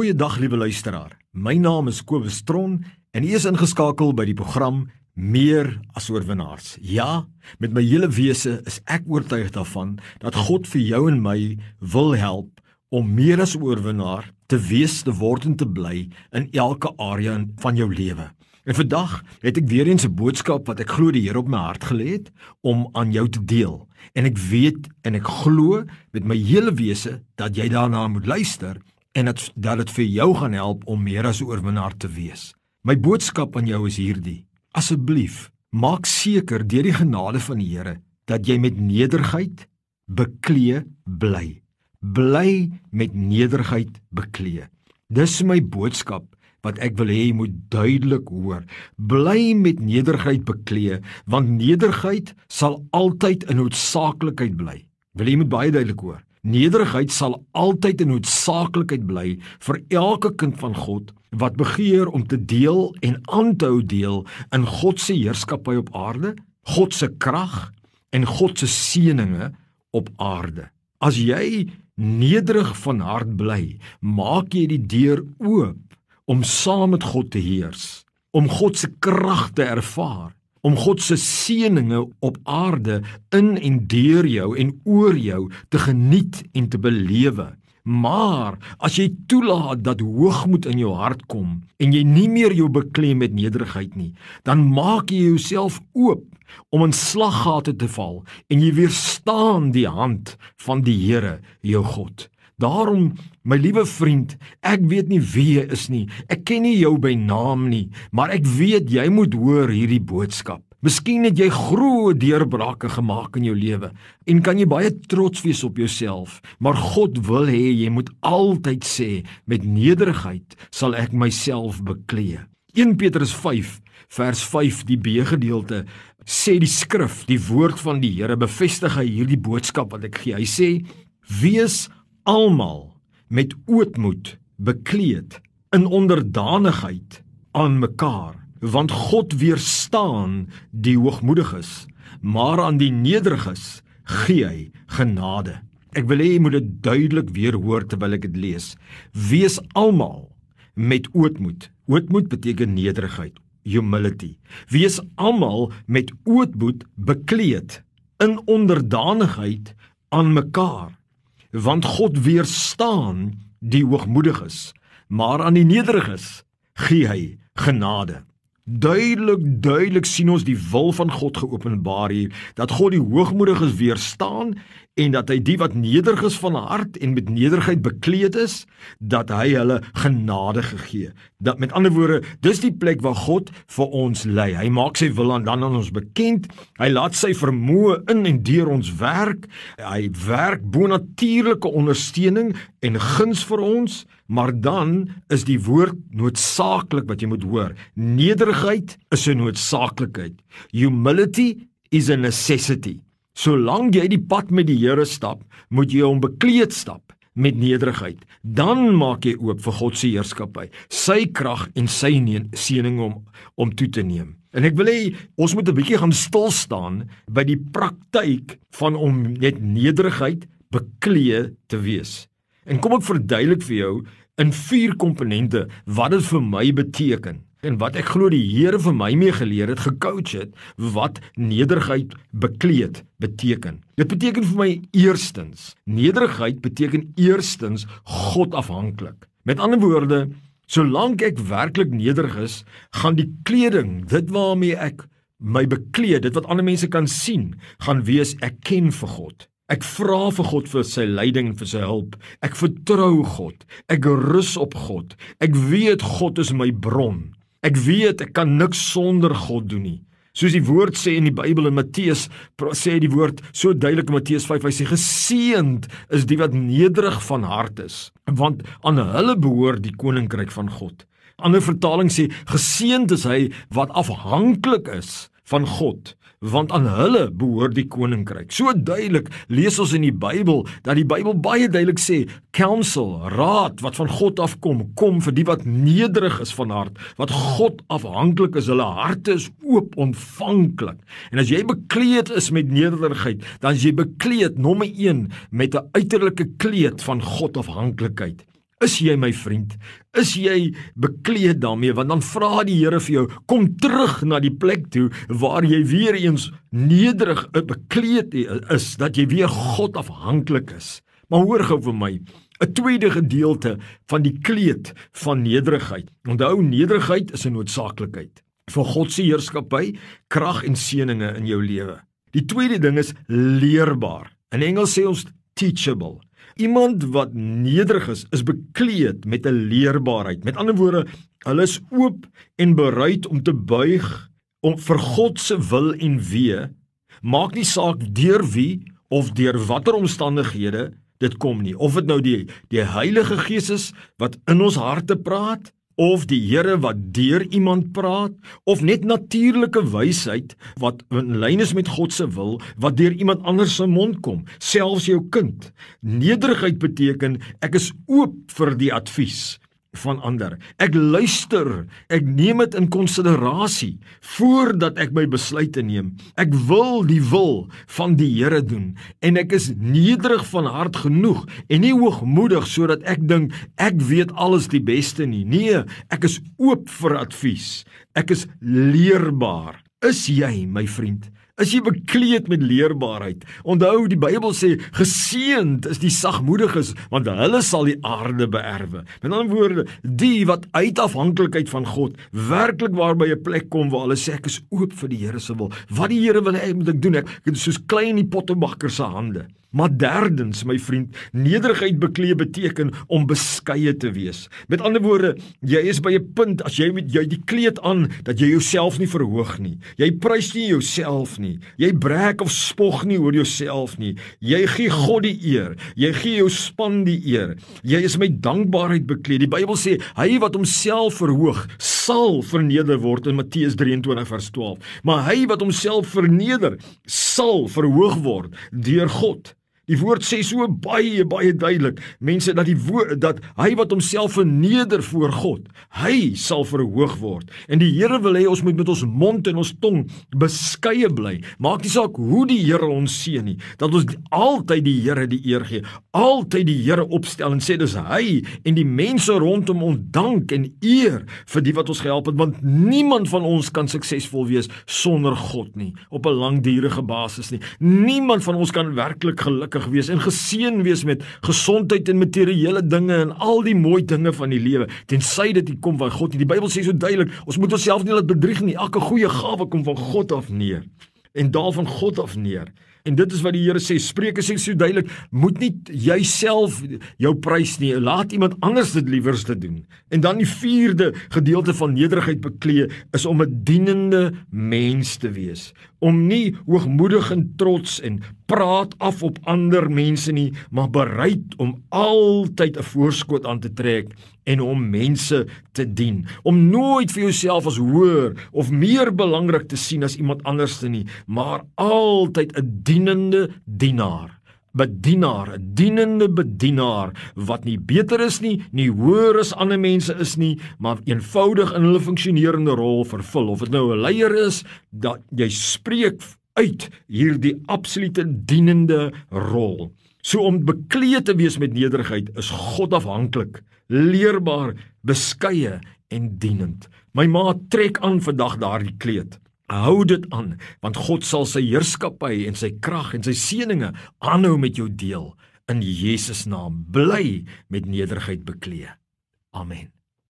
Goeiedag liewe luisteraar. My naam is Kobus Tron en u is ingeskakel by die program Meer as oorwinnaars. Ja, met my hele wese is ek oortuig daarvan dat God vir jou en my wil help om meer as oorwinnaar te wees, te word en te bly in elke area van jou lewe. En vandag het ek weer eens 'n boodskap wat ek glo die Here op my hart gelê het om aan jou te deel. En ek weet en ek glo met my hele wese dat jy daarna moet luister en dat dat dit vir jou gaan help om meer as 'n oorwinnaar te wees. My boodskap aan jou is hierdie: Asseblief, maak seker deur die genade van die Here dat jy met nederigheid beklee bly. Bly met nederigheid beklee. Dis my boodskap wat ek wil hê jy moet duidelik hoor. Bly met nederigheid beklee, want nederigheid sal altyd 'n noodsaaklikheid bly. Wil jy moet baie duidelik hoor. Nederigheid sal altyd 'n noodsaaklikheid bly vir elke kind van God wat begeer om te deel en aan te hou deel in God se heerskappy op aarde, God se krag en God se seënings op aarde. As jy nederig van hart bly, maak jy die deur oop om saam met God te heers, om God se krag te ervaar om God se seëninge op aarde in en deur jou en oor jou te geniet en te belewe. Maar as jy toelaat dat hoogmoed in jou hart kom en jy nie meer jou beklem met nederigheid nie, dan maak jy jouself oop om in slaggate te val en jy weerstaan die hand van die Here, jou God. Daarom, my liewe vriend, ek weet nie wie jy is nie. Ek ken nie jou by naam nie, maar ek weet jy moet hoor hierdie boodskap. Miskien het jy groot deurbrake gemaak in jou lewe en kan jy baie trots wees op jouself, maar God wil hê jy moet altyd sê met nederigheid sal ek myself beklee. 1 Petrus 5 vers 5 die B gedeelte sê die skrif, die woord van die Here bevestig hierdie boodskap wat ek gee. Hy sê: "Wees almal met ootmoed bekleed in onderdanigheid aan mekaar want God weerstaan die hoogmoediges maar aan die nederiges gee hy genade. Ek wil hê jy moet dit duidelik weer hoor terwyl ek dit lees. Wees almal met ootmoed. Ootmoed beteken nederigheid humility. Wees almal met ootmoed bekleed in onderdanigheid aan mekaar want God weerstaan die hoogmoediges, maar aan die nederiges gee hy genade. Duidelik, duidelik sien ons die wil van God geopenbaar hier dat God die hoogmoediges weerstaan en dat hy die wat nederig is van hart en met nederigheid bekleed is, dat hy hulle genade gegee. Dat met ander woorde, dis die plek waar God vir ons lei. Hy maak sy wil aan dan aan ons bekend. Hy laat sy vermoë in en deur ons werk. Hy werk bonatuurlike ondersteuning en guns vir ons, maar dan is die woord noodsaaklik wat jy moet hoor. Nederigheid is 'n noodsaaklikheid. Humility is a necessity. Solank jy die pad met die Here stap, moet jy hom bekleed stap met nederigheid. Dan maak jy oop vir God se heerskappy, sy krag en sy seëning om om toe te neem. En ek wil hê ons moet 'n bietjie gaan stil staan by die praktyk van om net nederigheid bekleë te wees. En kom ek verduidelik vir jou in vier komponente wat dit vir my beteken en wat ek glo die Here vir my mee geleer het, gecoach het, wat nederigheid bekleed beteken. Dit beteken vir my eerstens, nederigheid beteken eerstens God afhanklik. Met ander woorde, solank ek werklik nederig is, gaan die kleding, dit waarmee ek my bekleed, dit wat ander mense kan sien, gaan wees ek ken vir God. Ek vra vir God vir sy leiding en vir sy hulp. Ek vertrou God. Ek rus op God. Ek weet God is my bron. Ek weet ek kan niks sonder God doen nie. Soos die woord sê in die Bybel in Matteus, sê die woord so duidelik in Matteus 5, hy sê geseënd is die wat nederig van hart is, want aan hulle behoort die koninkryk van God. Ander vertaling sê geseënd is hy wat afhanklik is van God want aan hulle behoort die koninkryk. So duidelik lees ons in die Bybel dat die Bybel baie duidelik sê counsel, raad wat van God afkom, kom vir die wat nederig is van hart, wat God afhanklik is, hulle harte is oop, ontvanklik. En as jy bekleed is met nederigheid, dan is jy bekleed nommer 1 met 'n uiterlike kleed van God afhanklikheid. Is jy my vriend? Is jy bekleed daarmee? Want dan vra die Here vir jou, kom terug na die plek toe waar jy weer eens nederig eh, bekleed is, dat jy weer God afhanklik is. Maar hoor gou vir my, 'n tweede gedeelte van die kleed van nederigheid. Onthou, nederigheid is 'n noodsaaklikheid vir God se heerskappy, krag en seëninge in jou lewe. Die tweede ding is leerbaar. In Engels sê ons teachable. Iemand wat nederig is, is bekleed met 'n leerbaarheid. Met ander woorde, hulle is oop en bereid om te buig om vir God se wil en wee. Maak nie saak deur wie of deur watter omstandighede dit kom nie. Of dit nou die die Heilige Gees is wat in ons harte praat of die Here wat deur iemand praat of net natuurlike wysheid wat in lyn is met God se wil wat deur iemand anders se mond kom selfs jou kind. Nederigheid beteken ek is oop vir die advies van ander. Ek luister, ek neem dit in konsiderasie voordat ek my besluite neem. Ek wil die wil van die Here doen en ek is nederig van hart genoeg en nie hoogmoedig sodat ek dink ek weet alles die beste nie. Nee, ek is oop vir advies. Ek is leerbaar. Is jy my vriend? Is jy bekleed met leerbaarheid? Onthou die Bybel sê geseënd is die sagmoediges want hulle sal die aarde beerwe. Met ander woorde, die wat uit afhanklikheid van God werklik waar by 'n plek kom waar hulle sê ek is oop vir die Here se wil. Wat die Here wil hê moet ek doen. Ek is soos klein in die pottebakker se hande. Maar derdens, my vriend, nederigheid beklee beteken om beskeie te wees. Met ander woorde, jy is by 'n punt as jy met jy die kleed aan dat jy jouself nie verhoog nie. Jy prys nie jouself nie. Jy breek of spog nie oor jouself nie. Jy gee God die eer. Jy gee jou span die eer. Jy is met dankbaarheid beklee. Die Bybel sê, hy wat homself verhoog, sal verneder word in Matteus 23 vers 12. Maar hy wat homself verneder, sal verhoog word deur God. Die woord sê so baie baie duidelik, mense dat die woord dat hy wat homself verneder voor God, hy sal verhoog word. En die Here wil hê ons moet met ons mond en ons tong beskeie bly. Maak nie saak hoe die Here ons seën nie, dat ons altyd die Here die eer gee, altyd die Here opstel en sê dis hy en die mense rondom ons dank en eer vir die wat ons gehelp het want niemand van ons kan suksesvol wees sonder God nie op 'n langdurige basis nie. Niemand van ons kan werklik gelukkig gelukkig wees en geseën wees met gesondheid en materiële dinge en al die mooi dinge van die lewe tensy dit kom van God nie. Die Bybel sê so duidelik, ons moet onsself nie laat bedrieg nie. Elke goeie gawe kom van God af neer en daal van God af neer. En dit is wat die Here sê. Spreuke sê so duidelik, moet nie jouself jou prys nie. Laat iemand anders dit liewers te doen. En dan die vierde gedeelte van nederigheid beklee is om 'n dienende mens te wees. Om nie hoogmoedig en trots en praat af op ander mense nie, maar bereid om altyd 'n voorskot aan te trek en om mense te dien. Om nooit vir jouself as hoër of meer belangrik te sien as iemand anderste nie, maar altyd 'n dienende dienaar. Bedienaar, 'n dienende bedienaar wat nie beter is nie, nie hoër as ander mense is nie, maar eenvoudig in hulle funksionerende rol vervul. Of dit nou 'n leier is, dat jy spreek uit hierdie absolute dienende rol. So om bekleed te wees met nederigheid is God afhanklik, leerbaar, beskeie en dienend. My ma trek aan vandag daardie kleed. Hou dit aan, want God sal sy heerskappy en sy krag en sy seënings aanhou met jou deel in Jesus naam. Bly met nederigheid bekleed. Amen.